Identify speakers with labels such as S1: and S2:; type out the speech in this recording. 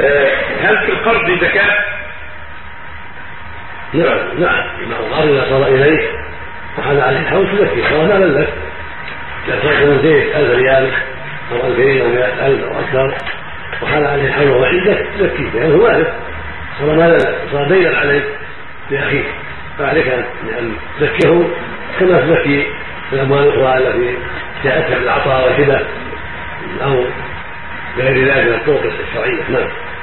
S1: آه، هل في القرض زكاة؟
S2: نعم نعم مع القرض اذا صار إليك وحال عليه الحول تزكيه سواء مالا لك. إذا صار زيت 1000 ريال أو 2000 أو 100000 أو أكثر وحال عليه الحول وهو عندك تزكيه لأنه مالك. صار مالا لك صار دينا عليك لأخيك. فعليك ان تزكيه كما تزكي الأموال الأخرى التي جاءتك بالعطاء والهبه أو غير ذلك من الطرق الشرعية. نعم.